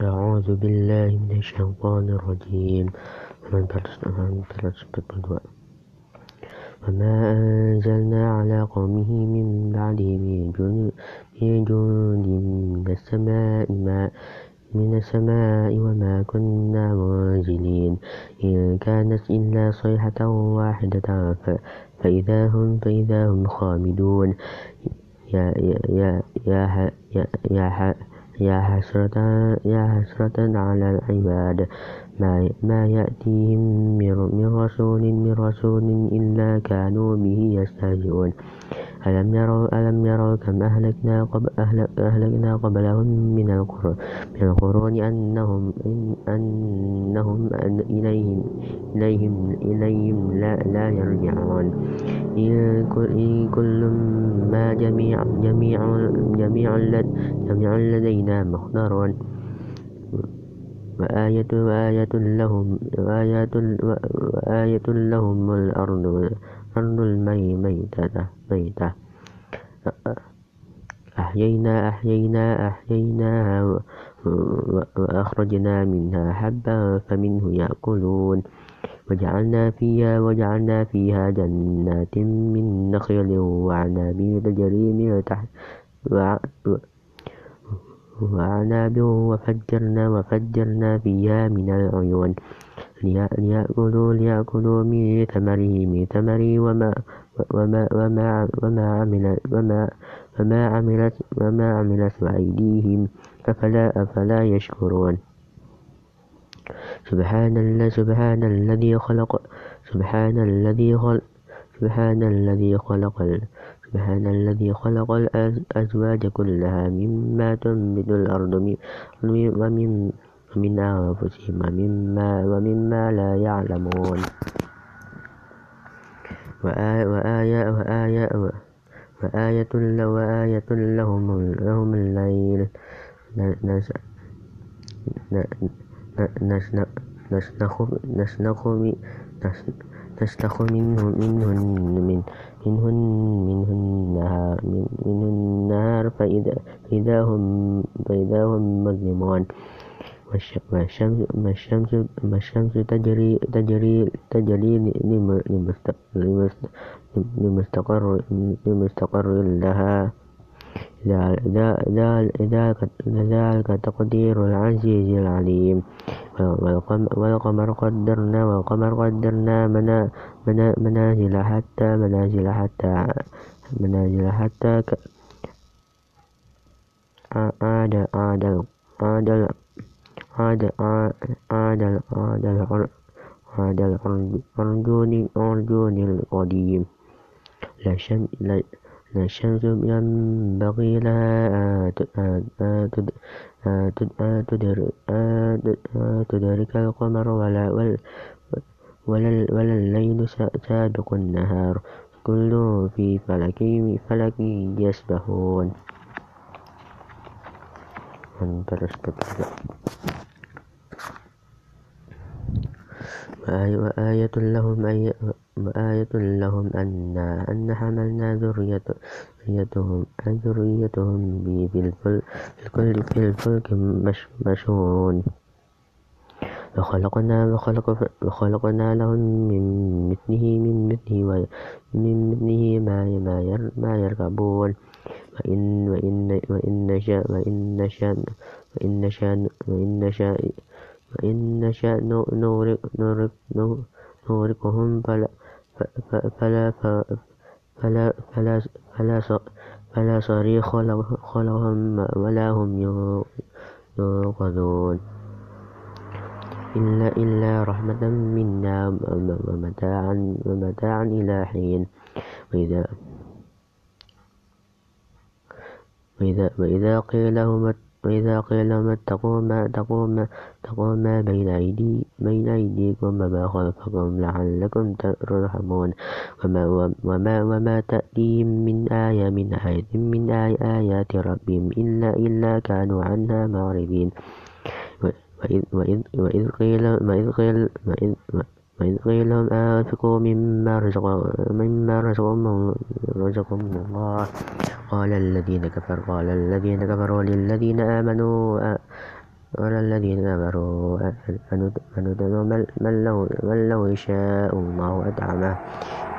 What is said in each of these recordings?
أعوذ بالله من الشيطان الرجيم. وما أنزلنا على قومه من بعده من جند من السماء من السماء وما كنا منزلين. إن كانت إلا صيحة واحدة فإذا هم فإذا هم خامدون. يا يا يا يا يا يا حسرة يا حسرة على العباد. ما, ما يأتيهم من رسول من رسول إلا كانوا به يستهزئون. ألم يروا ألم يروا كم أهلكنا قبل أهلكنا قبلهم من القرون من القرون أنهم أنهم إليهم إليهم إليهم لا, لا يرجعون. إن كل ما جميع جميع جميع جميع لدينا محضرون وآية وآية لهم وآية وآية لهم الأرض الأرض الميتة ميتة. أحيينا أحيينا أحييناها وأخرجنا منها حبا فمنه يأكلون. وجعلنا فيها وجعلنا فيها جنات من نخيل وعناب تجري من تحت وعناب وفجرنا وفجرنا فيها من العيون. ليأكلوا ليأكلوا من ثمره من ثمره وما وما وما وما عملت وما وما عملت وما عملت أيديهم أفلا يشكرون. سبحان الذي خلق سبحان الذي خلق سبحان الذي خلق سبحان الذي خلق الأزواج كلها مما تنبت الأرض ومن من أنفسهم ومما, ومما لا يعلمون. وآية لهم لهم الليل. نسلخ منه منه من منه منه النهار فإذا هم مظلمون. والشمس تجري تجري تجري لمستقر لمستقر لها ذلك تقدير العزيز العليم والقمر قدرنا والقمر قدرنا منازل حتى منازل حتى منازل حتى عاد عاد عاد عاد الأرجون القديم. لا الشمس ينبغي لها تدرك القمر ولا الليل سابق النهار. كل في فلك يسبحون. وآية لهم وآية لهم أن حملنا ذريتهم ذريتهم في الفلك في الفلك مشحون. وخلقنا وخلقنا لهم من مثله من مثله من مثله ما ما يركبون وإن نشأ نغرقهم فلا صريخ لهم ولا هم ينقذون إلا إلا رحمة منا ومتاعا إلى حين. وإذا وإذا وإذا قيل لهم وإذا قيل لهم اتقوا ما اتقوا ما بين أيدي بين أيديكم وما خلفكم لعلكم ترحمون. وما وما وما تأتيهم من آية من آية من آيات ربهم إلا إلا كانوا عنها معرضين. وإذ وإذ وإذ قيل وإذ قيل وإذ وإذ قيل لهم أنفقوا مما رزقهم رزقهم الله. قال الذين كفروا قال الذين كفروا للذين آمنوا قال الذين كفروا من لو يشاء الله أطعمه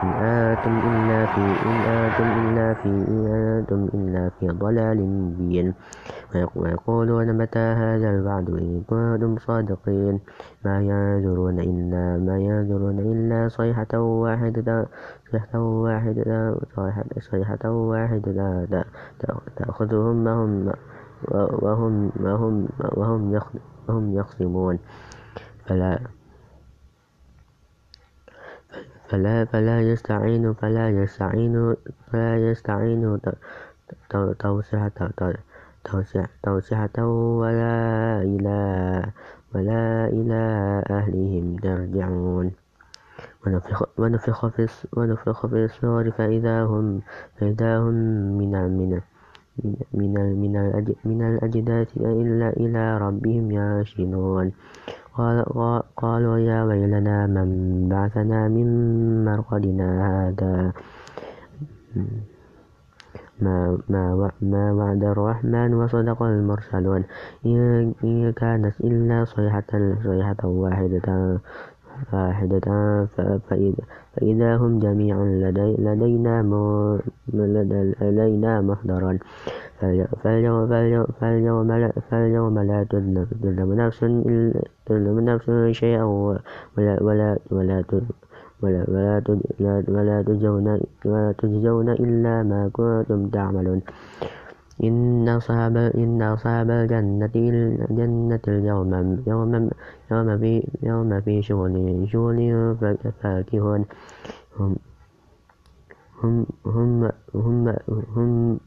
إن أنتم إلا في إن أنتم إلا في إن أنتم إلا في ضلال مبين. ويقولون متى هذا الوعد إن كنتم صادقين؟ ما ينظرون إلا ما ينظرون إلا صيحة واحدة صيحة واحدة صيحة واحدة تأخذهم وهم وهم وهم وهم وهم يخصمون. فلا فلا فلا يستعين فلا يستعين فلا يستعين توسعة توسعة ولا إلى ولا إلى أهلهم يرجعون. ونفخ, ونفخ, في ونفخ في الصور فإذا هم فإذا هم من من من الأجداث إلى ربهم ينشرون قالوا يا ويلنا من بعثنا من مرقدنا هذا؟ ما, ما, ما وعد الرحمن وصدق المرسلون. إن كانت إلا صيحة صيحة واحدة واحدة فإذا هم جميع لدينا لدينا محضرون فاليوم, فاليوم, لا تظلم نفس تظلم نفس شيئا ولا ولا ولا ولا ولا تجزون إلا ما كنتم تعملون. إن أصحاب إن أصحاب الجنة الجنة اليوم يوم يوم في يوم في شغل شغل فاكهون. هم هم هم هم هم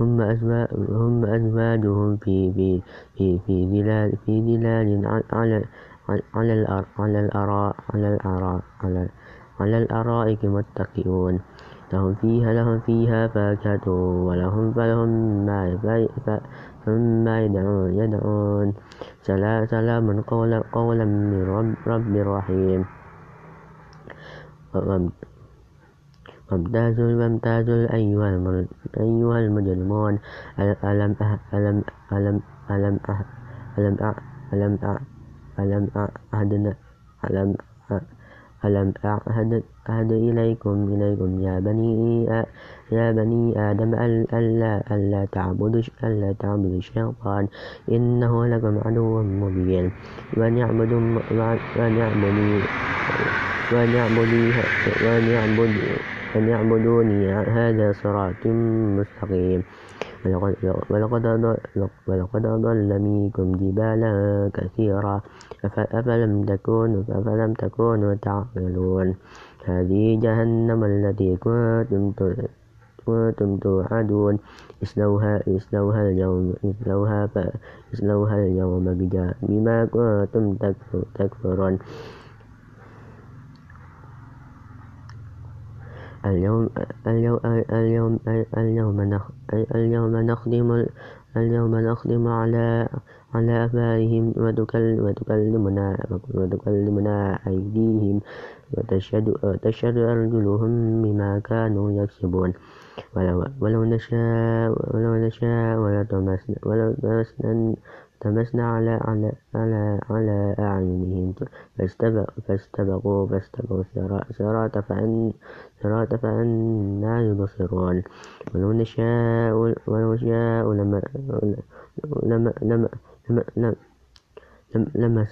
هم هم أزواجهم في في في في ظلال في ظلال على على الأراء على الأراء على الأراء على الأرائك متكئون لهم فيها لهم فيها فاكهة ولهم فلهم ما ما يدعون يدعون. سلام قولا قولا من رب, رب رحيم. وامتازوا وامتازوا أيها أيها المجرمون. ألم ألم ألم ألم ألم ألم ألم أعهد ألم ألم أعهد أعهد إليكم إليكم يا بني يا بني آدم ألا ألا تعبدوا ألا تعبدوا الشيطان. إنه لكم عدو مبين. وأن يعبدوا وأن يعبدوا وأن يعبدوا وأن يعبدوني هذا صراط مستقيم. ولقد أضل منكم جبالا كثيرا أفلم تكونوا أفلم تكونوا تعقلون. هذه جهنم التي كنتم كنتم توعدون. اصلوها اصلوها اليوم اصلوها اصلوها اليوم بما كنتم تكفرون. اليوم اليوم اليوم اليوم نخدم اليوم نخدم على على أفواههم وتكلمنا وتكلمنا أيديهم وتشهد وتشهد أرجلهم بما كانوا يكسبون. ولو, ولو نشاء ولو نشاء ولطمسنا التمسنا على على على أعينهم. فاستبقوا فاستبقوا الصراط فأن صراط فأنا يبصرون. ولو نشاء ولو نشاء لما لما لما لما لما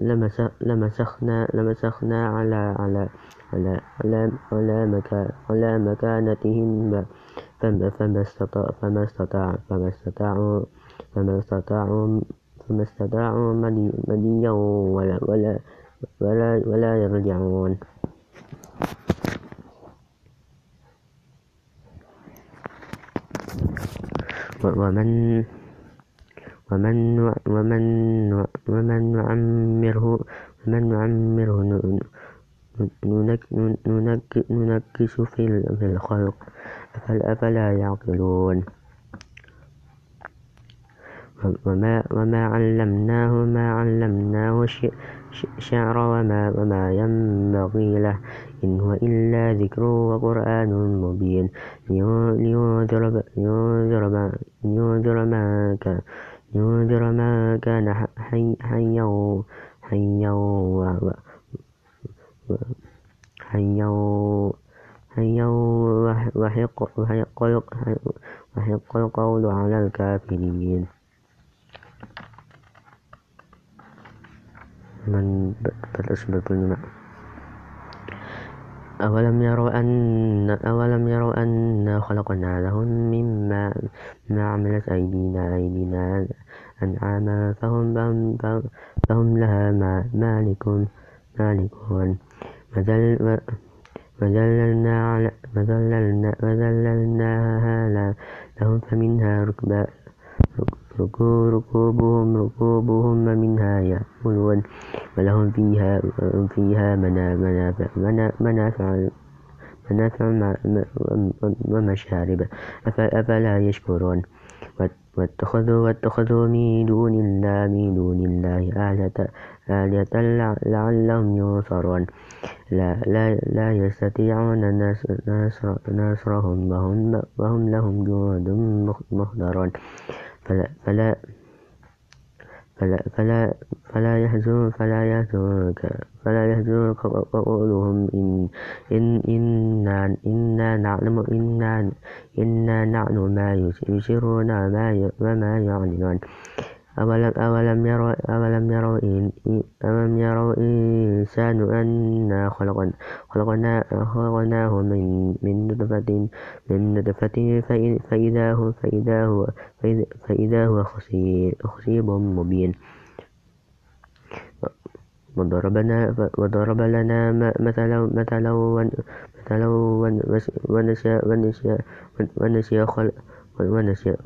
لما لمسخنا لمسخنا على على على على على مكان على مكانتهم. فما استطاع فما استطاع فما استطاعوا فما استطاعوا فما استطاعوا مديا ولا ولا ولا ولا يرجعون. ومن ومن ومن ومن نعمره ومن نعمره ننكس في الخلق. أفلا يعقلون؟ وما, علمناه ما علمناه شعر وما, وما ينبغي له. إن هو إلا ذكر وقرآن مبين. لينذر ما لينذر من كان حيا حيا حيا حيا وحق القول على الكافرين. من بالنسبة للماء أولم يروا أن أولم يروا أنا خلقنا لهم مما ما عملت أيدينا أيدينا أنعاما فهم فهم لها مالكون مالكون. وذللناها لهم فمنها ركوبهم ركوبهم ومنها يأكلون ولهم فيها فيها منافع منافع منافع ومشارب. أفلا يشكرون؟ واتخذوا واتخذوا من دون الله من دون الله آلهة لعلهم ينصرون. لا, لا, لا يستطيعون نصرهم وهم, وهم لهم جند محضرون فلا, فلا فلا فلا فلا يحزن فلا يحزنك فلا يحزنك قولهم إن إن إنا إنا نعلم إنا إنا نعلم ما يسرون وما يعلنون. أولم يروا أولم إن أولم يروا إنسان أنا خلقنا خلقنا خلقناه من من نطفة من نطفة فإذا هو فإذا هو فإذا هو خصيب مبين. وضرب لنا مثلا مثلا ونسي ونسي ونسي خلق ونسي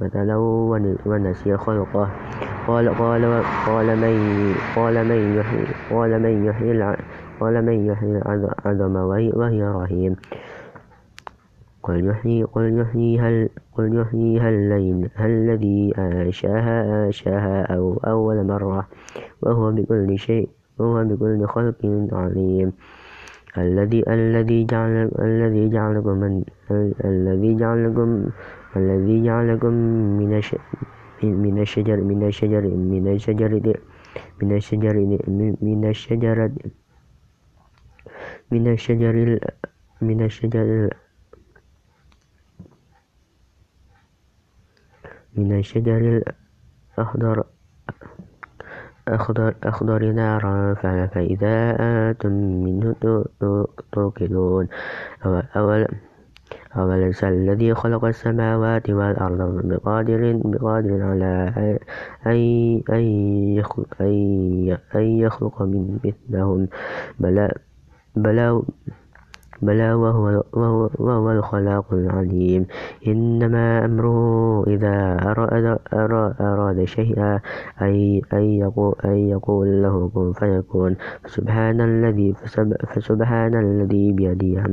مثله ونسي خلقه قال قال قال من قال من يحيي قال من يحيي قال من يحيي العظم وهي رهيم قل يحيي قل يحييها قل يحييها الذي أنشاها أنشاها أو أول مرة وهو بكل شيء وهو بكل خلق عليم الذي الذي جعل الذي جعلكم من الذي جعلكم الذي جعلكم من من الشجر من الشجر من الشجر من الشجر من الشجرة من الشجر من الشجر من الشجر الأخضر أخضر, نارا فإذا أنتم منه توقدون أوليس الذي خلق السماوات والأرض بقادر, بقادر على أن يخلق من مثلهم بلى, بلى بلى وهو, وهو, وهو الخلاق العليم إنما أمره إذا أراد, أراد شيئا أي أن يقول, أن يقول له كن فيكون. فسبحان الذي فسبحان الذي بيده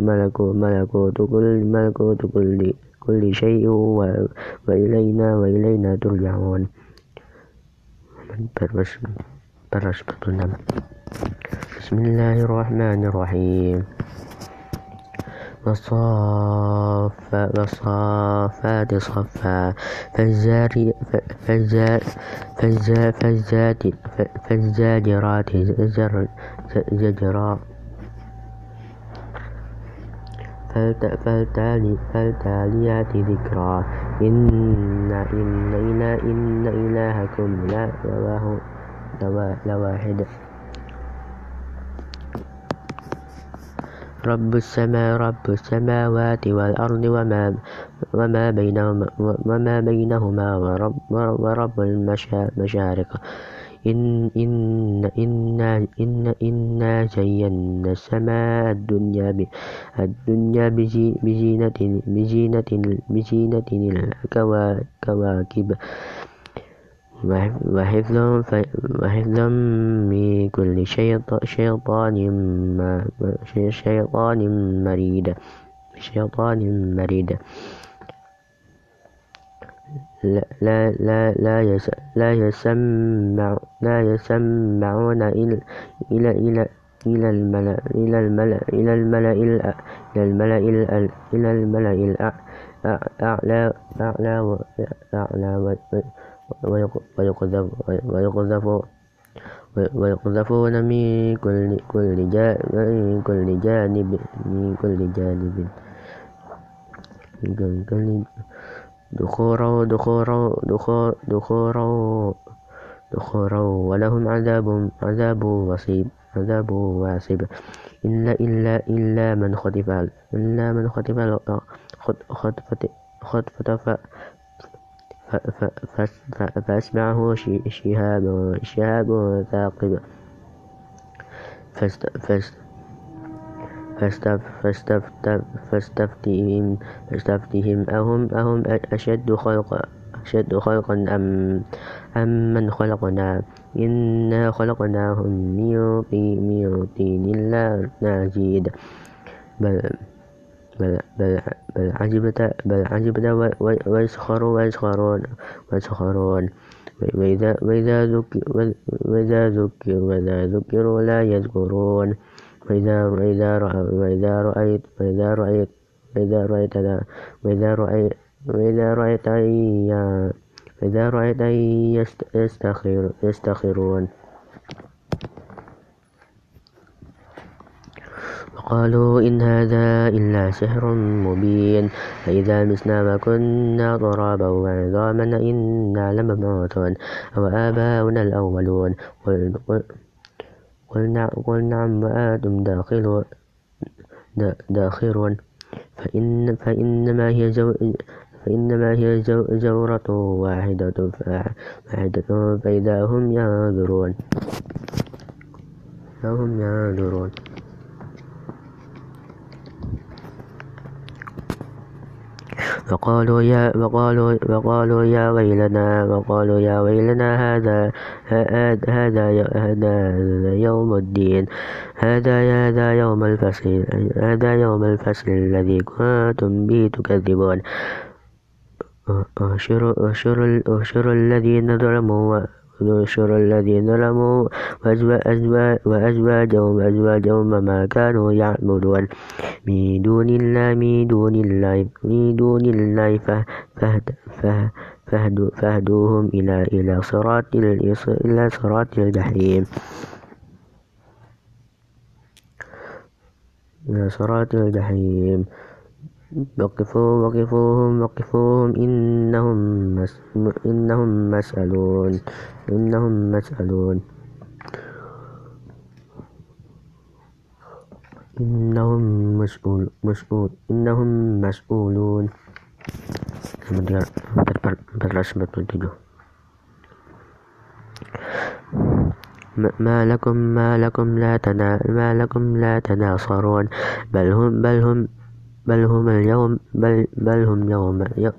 ملكوت كل ملكوت كل كل شيء وإلينا وإلينا ترجعون. بسم الله الرحمن الرحيم والصافات صفا فالزاجرات زجرا فالتاليات ذكرا إن إلهكم لواحد رب السماوات والأرض وما بينهما ورب المشارق إنا زينا السماء الدنيا بزينة الكواكب وحفظا من كل شيطان مريد شيطان مريد. لا لا لا لا يسمع لا يسمعون إلى إلى إلى الملأ إلى الملأ إلى الملأ إلى الملأ إلى الملأ أعلى أعلى أعلى ويقذف ويقذفون من كل جانب دخورا دخورا ولهم عذاب عذاب وصيب عذاب واصب إلا إلا إلا من خطف إلا من خطف خطفة فأتبعه شهاب شهاب ثاقب. فاستفتهم فاستفتهم أهم أهم أشد خلقا أشد خلقا أم أم من خلقنا؟ إنا خلقناهم من طين لازيد بل بل بل عجبت بل عجبت ويسخرون ويسخرون ويسخرون. وإذا وإذا ذكر وإذا ذكر وإذا ذكروا لا يذكرون. وإذا وإذا وإذا رأيت وإذا رأيت وإذا رأيت وإذا رأيت وإذا رأيت وإذا رأيت يستخرون وقالوا إن هذا إلا سحر مبين. فإذا مسنا وكنا ترابا وعظاما إنا لمبعوثون. أو آباؤنا الأولون. قل نعم وأنتم داخرون. فإن فإنما هي جو فإنما هي زورة واحدة واحدة فإذا هم ينظرون. فهم ينظرون. وقالوا يا وقالوا وقالوا يا ويلنا وقالوا يا ويلنا هذا هذا هذا يوم الدين. هذا هذا يوم الفصل هذا يوم الفصل الذي كنتم به تكذبون. احشروا الذين ظلموا ونحشر الذين ظلموا وأزواجهم وأزواجهم وما كانوا يعبدون من دون الله من دون الله من دون الله فاهدوهم إلى إلى صراط إلى صراط الجحيم. إلى صراط الجحيم. وقفوا وقفوهم وقفوهم. إنهم مس إنهم مسألون إنهم مسألون. إنهم مسؤول مسؤول إنهم مسؤولون. kemudian ما لكم ما لكم لا تنا ما لكم لا تناصرون. بل هم بل هم بل هم اليوم بل, بل هم يوم يوم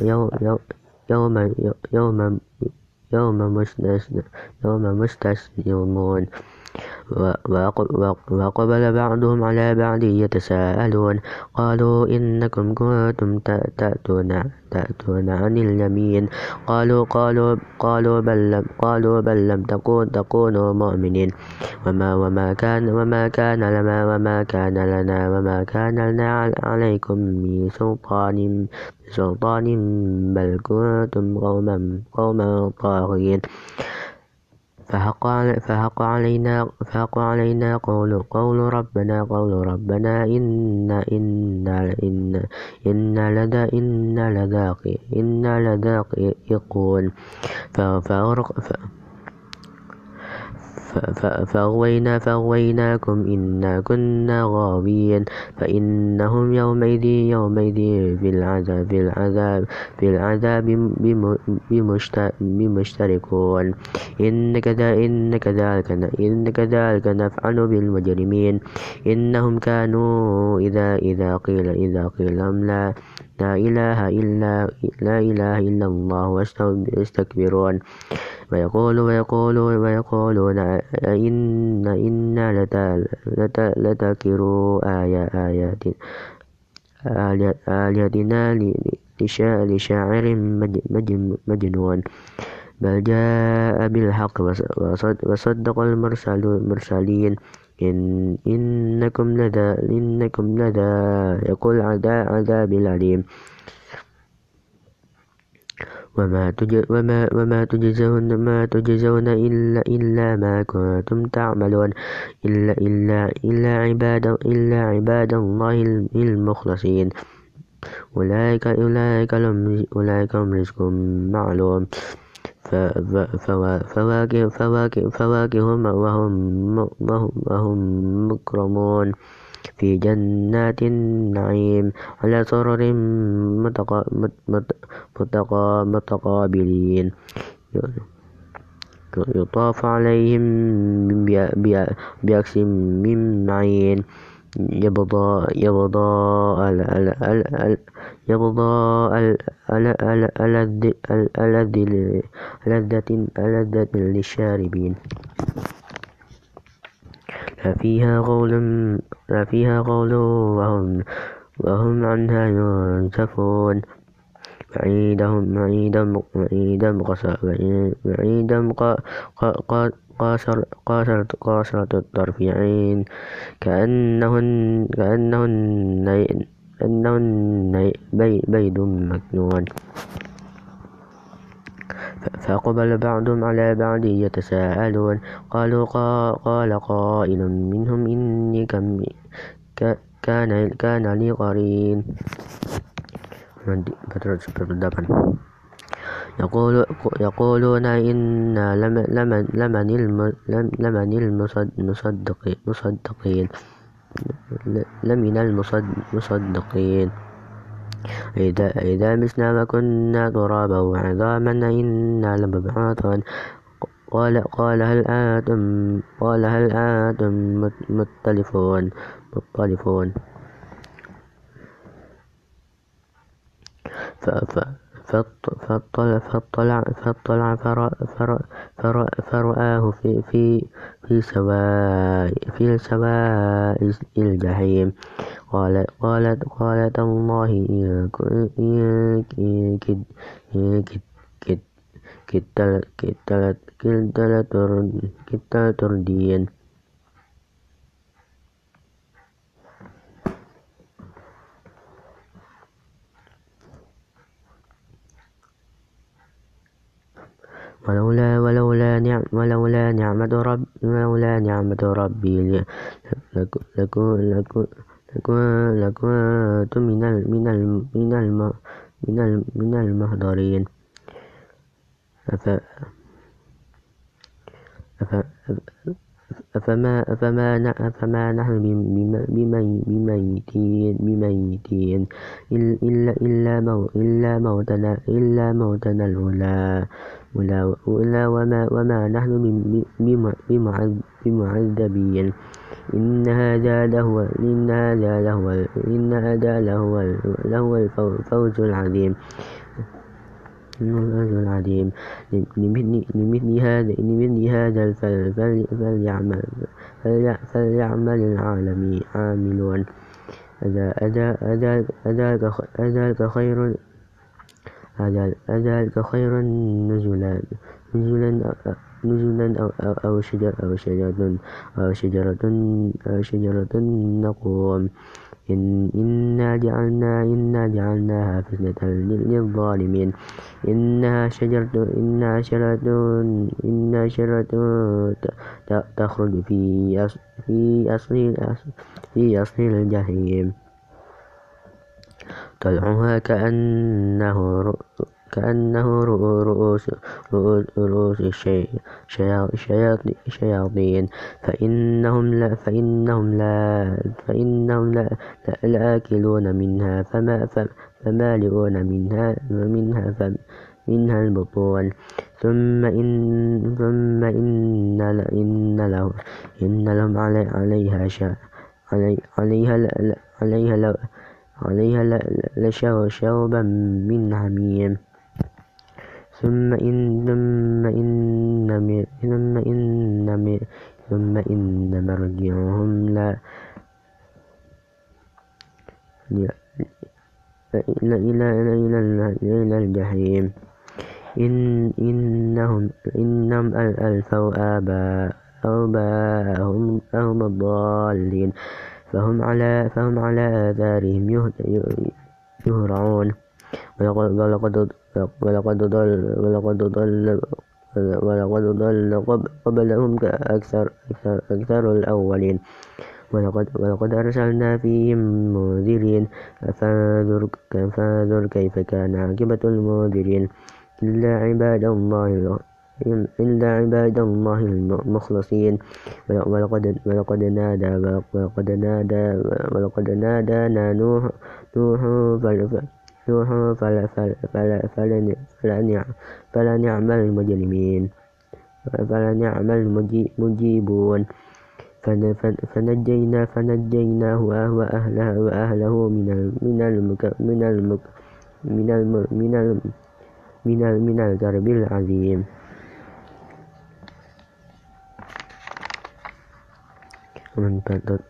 يوم يوم يوم يوم مستسلمون وقبل بعضهم على بعض يتساءلون قالوا إنكم كنتم تأتون تأتون عن اليمين قالوا قالوا قالوا بل لم قالوا بل لم تكون تكونوا مؤمنين وما وما كان وما كان لنا وما كان لنا وما كان لنا عليكم من سلطان سلطان بل كنتم قوما قوما طاغين فحق علينا فحق علينا قول قول ربنا قول ربنا إنا إنا إنا إنا لذا إنا لذاق إنا لذاقون فأغرق فأغوينا فأغويناكم إنا كنا غاوين فإنهم يومئذ يومئذ في العذاب في العذاب في العذاب بمشتركون. إن كذلك إن كذلك نفعل بالمجرمين. إنهم كانوا إذا إذا قيل إذا قيل لهم لا لا إله إلا لا إله إلا الله واستكبرون. ويقول ويقول ويقولون إن إنا لتذكروا آيات آياتنا لشاعر مجنون. بل جاء بالحق وصدق المرسلين. إن إنكم لذا إنكم لذا يقول عذاب العليم وما وما وما تجزون ما تجزون إلا إلا ما كنتم تعملون. إلا إلا إلا عباد إلا عباد الله المخلصين. أولئك أولئك لهم أولئك هم رزق معلوم. فواكه فواكه فواكه وهم وهم مكرمون في جنات النعيم على سرر متقابلين. يطاف عليهم بأكس من معين. يبضى يبضى يبضى ألذة للشاربين فيها قول فيها قول وهم وهم عنها ينزفون بعيدهم بعيدا بعيدا بعيدا قاصر قاصر قاصرة الطرف عين كأنهن كأنهن كأنهن بيض مكنون. فأقبل بعضهم على بعض يتساءلون. قالوا قال قائل منهم إني كان كان لي قرين. يقولون إنا لمن المصدقين لمن المصدقين إذا إذا متنا وكنا ترابا وعظاما إنا لمبعوثون. قال قال هل أنتم قال هل أنتم مختلفون مختلفون فاطلع فاطلع فاطلع فرآه في في في سواء في سواء الجحيم. قال قالت قالت الله إن كدت تردين ولولا ولولا نعم ولولا نعمة رب ولولا نعمة ربي لكنت من من من من من المحضرين. أفما أفما أفما نحن بميتين إلا إلا مو إلا موتنا إلا موتنا الأولى وما وما نحن بمعذبين. إن هذا لهو إن هذا لهو إن هذا لهو لهو الفوز العظيم. العظيم لمثل هذا لمثل هذا فليعمل فليعمل العالمين عاملون أذاك خير أذلك خير نزلا نزلا نزلا أو أو أو شجر أو شجرة أو شجرة أو شجرة نقوم إن إنا جعلنا إنا جعلناها فتنة للظالمين. إنها شجرة إنها شجرة إنها شجرة تخرج في في أصل في أصل الجحيم. طلعها كأنه كأنه رؤوس رؤوس الشياطين فإنهم لا فإنهم لا فإنهم لا لآكلون منها فما فمالئون منها منها منها البطون. ثم إن ثم إن إن لهم إن لهم عليها شا عليها عليها عليها لشوبا من حميم. ثم إن ثم إن مرجعهم لا إلى إلى إلى إلى الجحيم. إن إنهم إنهم ألفوا آباء آباءهم أهم الضالين. فهم على فهم على آثارهم يهرعون. ولقد ولقد ضل ولقد ضل ولقد ضل قبلهم أكثر, أكثر, أكثر الأولين. ولقد, ولقد أرسلنا فيهم منذرين. فانظر, فانظر كيف كان عاقبة المنذرين؟ إلا عباد الله إلا عباد الله المخلصين. ولقد ولقد نادى ولقد نادى ولقد نادانا نوح نوح نوح فلنعم المجرمين فلنعم المجيبون فنجينا فنجيناه وأهله وأهله من من المك من المك من من من من الكرب العظيم. ومن بعد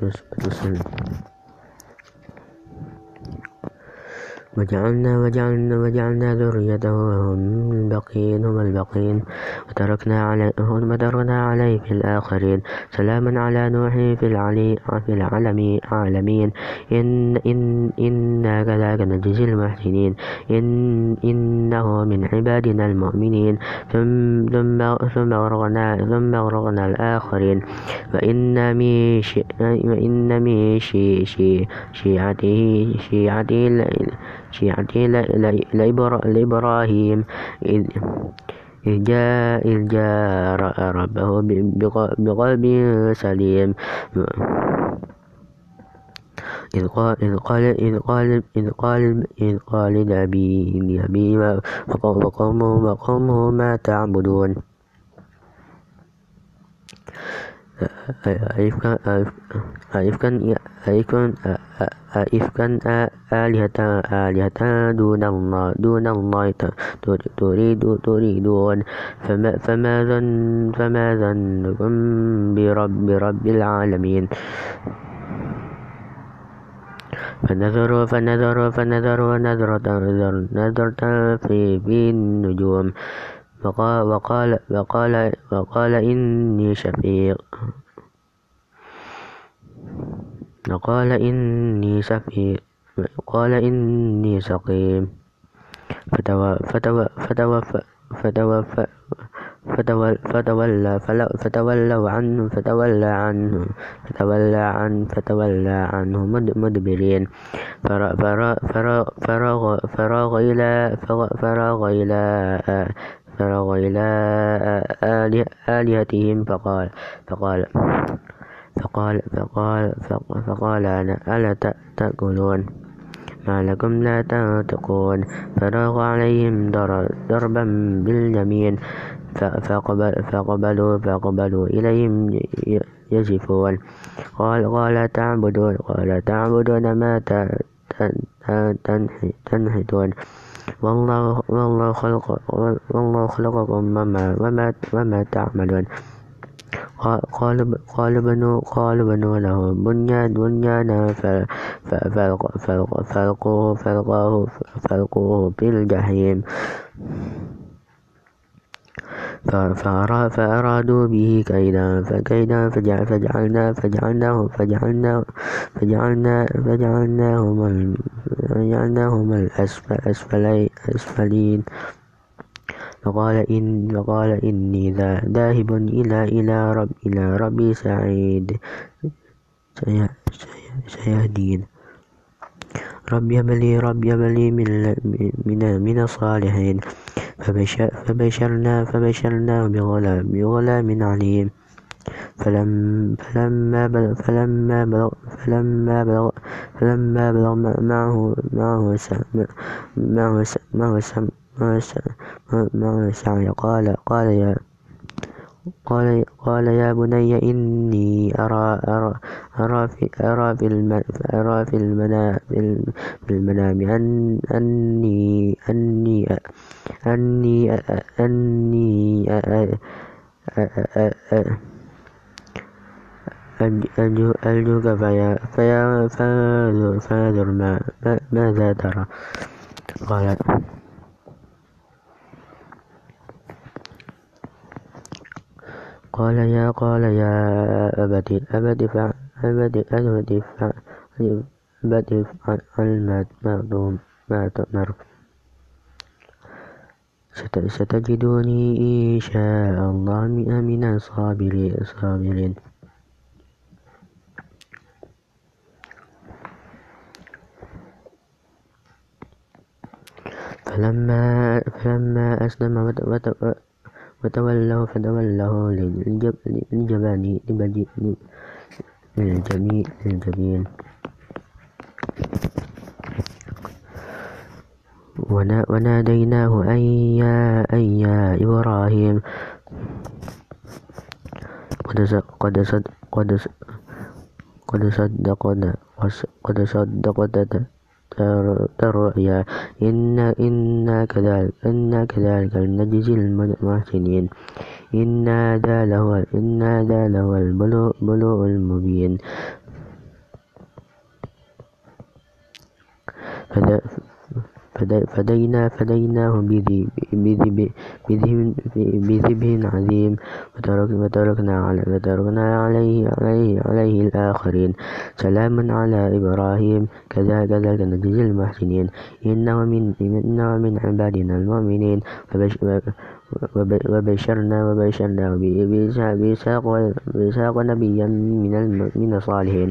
وجعلنا وجعلنا وجعلنا ذريته هم الباقين هم الباقين. وتركنا عليه وتركنا عليه في الآخرين. سلاما على نوح في العلي في العالمين عالمين. إن إن إنا كذلك نجزي المحسنين. إن إنه من عبادنا المؤمنين. ثم ثم ثم أغرقنا ثم أغرقنا الآخرين. وإن من شيعته شيعته شيعته لإبراهيم إذ جاء إذ جاء ربه بقلب سليم. إذ قال إذ قال إذ قال إذ قال إذ قال لأبيه وقومه وقومه ما تعبدون؟ أئفكا آلهة دون الله دون الله تريد تريدون. فما ظن فما ظنكم برب برب العالمين؟ فنظر فنظر نظرة نظرة في في النجوم. وقال وقال وقال, وقال إني شفيق. وقال إني سفيق قال إني سقيم فتوى فتوى فتوى فتوى فتولى فتولوا عنه فتولى عنه فتولى عنه فتولى عنه مدبرين. فراغ فراغ إلى فراغ إلى فرغ إلى آلهتهم فقال فقال فقال فقال فقال ألا تأكلون؟ ما لكم لا تنطقون؟ فراغ عليهم ضربا باليمين فقبلوا فقبلوا إليهم يزفون قال قال تعبدون قال تعبدون ما تنحتون. والله والله خلق والله خلقكم وما وما وما تعملون. قال قال بنو قال بنو له بنيان بنيانا فألقوه فألقوه فألقوه في الجحيم. فأرادوا به كيدا فكيدا فجعلنا فجعلناه فجعلنا فجعلنا فجعلناهم فجعلناهم الأسفلين فقال إن فقال إني ذاهب إلى إلى رب إلى ربي سعيد. سيهدين. رب هب لي رب هب لي من من من الصالحين. فبشرنا فبشرناه بغلام بغلام عليم. فلما بلغ فلما بلغ فلما بلغ فلما بلغ معه معه معه معه معه سعي قال قال يا قال قال يا بني إني أرى أرى أرى في أرى في أرى في المنام في المنام أن أني أني أني أني أرجوك فيا فيا فانظر ما ماذا ترى؟ قال. قال يا قال يا أبت أبت فعل أبت أبت فعل أبت فعل ما تؤمر ستجدني إن شاء الله من الصابرين فلما فلما أسلم وتوله فتوله للجبين. وناديناه أن يا أن يا إبراهيم. قد قد قد قد صدقنا قد صدقت الرؤيا إنا إنا كذلك إنا كذلك نجزي المحسنين. إن هذا لهو إن هذا لهو البلوء المبين. فدينا فديناه بذبح عظيم. وتركنا عليه عليه عليه الآخرين. سلام على إبراهيم. كذلك نجزي المحسنين. إنه من إنه من عبادنا المؤمنين. وبشرنا وبشرناه بإسحاق نبيا من الصالحين.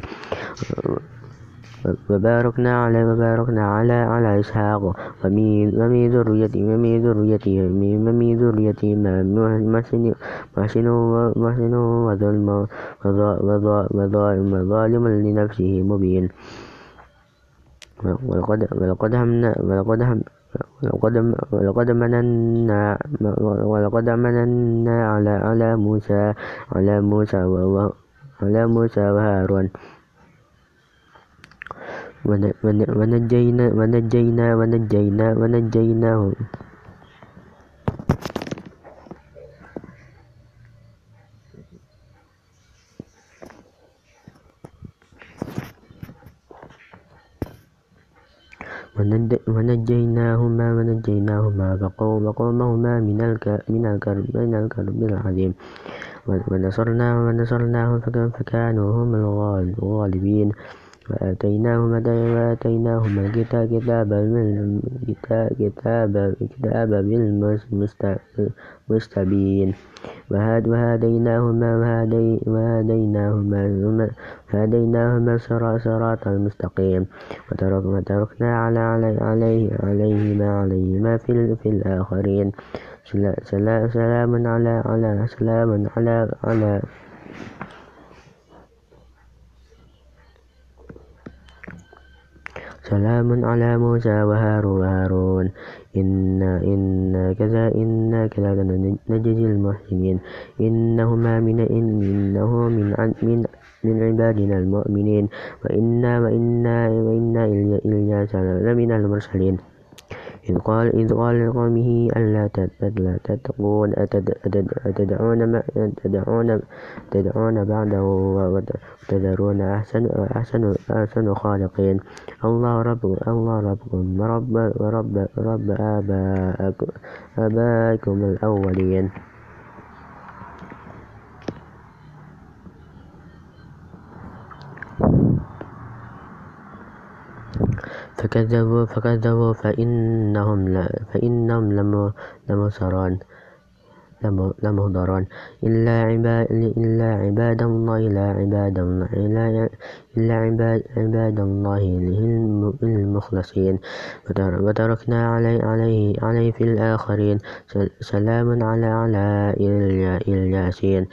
وباركنا على وباركنا على على إسحاق. ومن ذريته ومن ذريته ومن ذريتهما محسن محسن وظلم وظالم لنفسه مبين. ولقد ولقد همنا ولقد هم ولقد مننا ولقد مننا على على موسى على موسى على موسى وهارون. ونجينا ونجينا ونجينا ونجيناه ونجيناهما ونجيناهما وقومهما من الكرب من الكرب العظيم ونصرناهم ونصرناهم فكانوا هم الغالبين وآتيناهما وآتيناهما الكتاب كتاب بالمستبين وهديناهما وهديناهما وهديناهما الصراط المستقيم. وتركنا على عليه عليهما عليهما في الآخرين. سلام على على سلام على على سلام على موسى وهارون. إنا إنا كذا إنا كذا نجزي المحسنين. إنهما من إنه من من من عبادنا المؤمنين. وإنا وإنا وإنا إلياس لمن المرسلين. إذ قال إذ قال لقومه ألا تتقون أتدعون تدعون تدعون بعده وتذرون أحسن أحسن أحسن خالقين. الله رب الله ربكم ورب ورب رب آبائكم الأولين. فكذبوا فكذبوا فإنهم فإنهم لمحضرون لمهضرون إلا عباد إلا عباد الله لا عباد الله إلا عباد عباد الله المخلصين. وتركنا عليه عليه عليه في الآخرين. سلام على على إلياسين.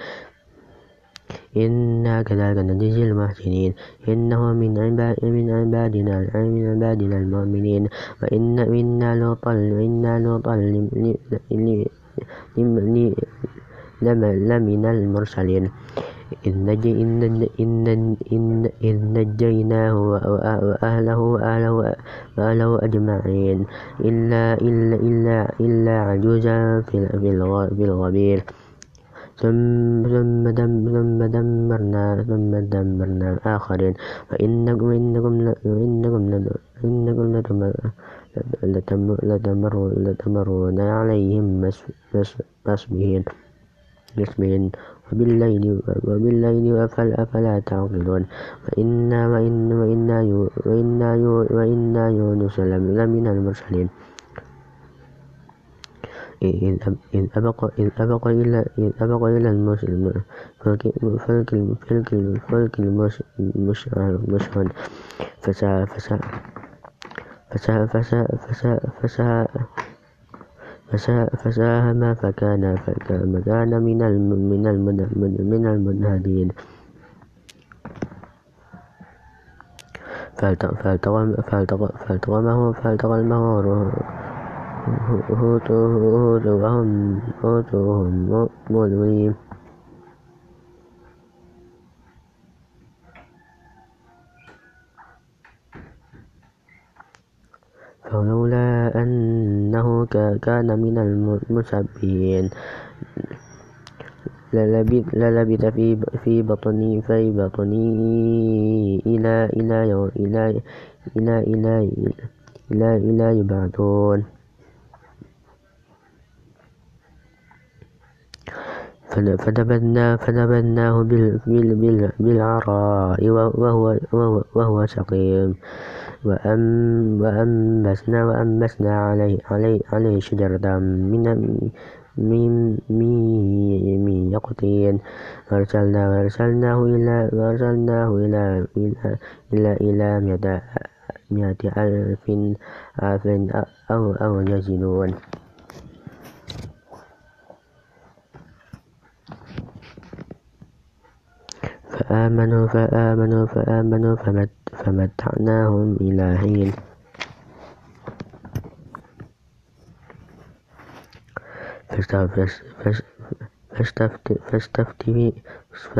إنا كذلك نجزي المحسنين إنه من عباد من عبادنا من عبادنا المؤمنين وإن إنا لوطا إنا لوطا لمن المرسلين إذ نجيناه وأهله وأهله أجمعين إلا إلا إلا إلا عجوزا في الغبير ثم دمرنا ثم دمرنا الآخرين وإنكم إنكم لتمرون عليهم مصبحين وبالليل وبالليل أفلا تعقلون وإنا وإنا وإنا وإنا يونس لمن المرسلين إذ أبق إذ أبق إلى إذ أبق إلى فلك فلك المشهد. فسعى فسعى فسعى فسعى فسعى فساهم فكان فكان من من المنهدين. فالتقمه فالتقمه وهم مؤمنين فلولا أنه كان من المسبحين. للبث في بطني في بطني إلى إلى إلى إلى إلى إلى إلى يبعثون. فنبذناه بالعراء وهو, وهو, سقيم. وأنبسنا وأنبسنا عليه, عليه, عليه شجرة من من من يقطين. وأرسلناه وأرسلناه إلى وأرسلناه إلى إلى إلى إلى مئة ألف ألف أو أو يزيدون فآمنوا فآمنوا فآمنوا فمتعناهم إلى حين.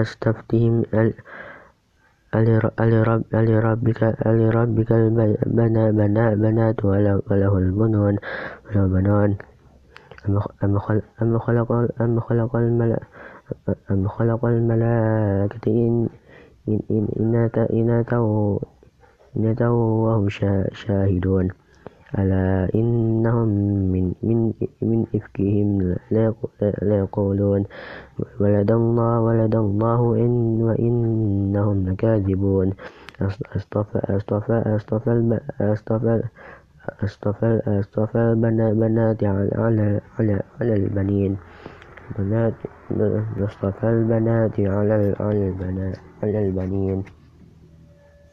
فاستفتهم ألربك البنات وله البنون أم خلق أم خلق الملائكة إناثا وهم شاهدون. ألا إنهم من, من, من إفكهم ليقولون ولد الله ولد الله إن وإنهم لكاذبون. أصطفى أصطفى أصطفى أصطفى أصطفى أصطفى البنات على على على البنين. بنات نصطفى البنات على البنات على البنين.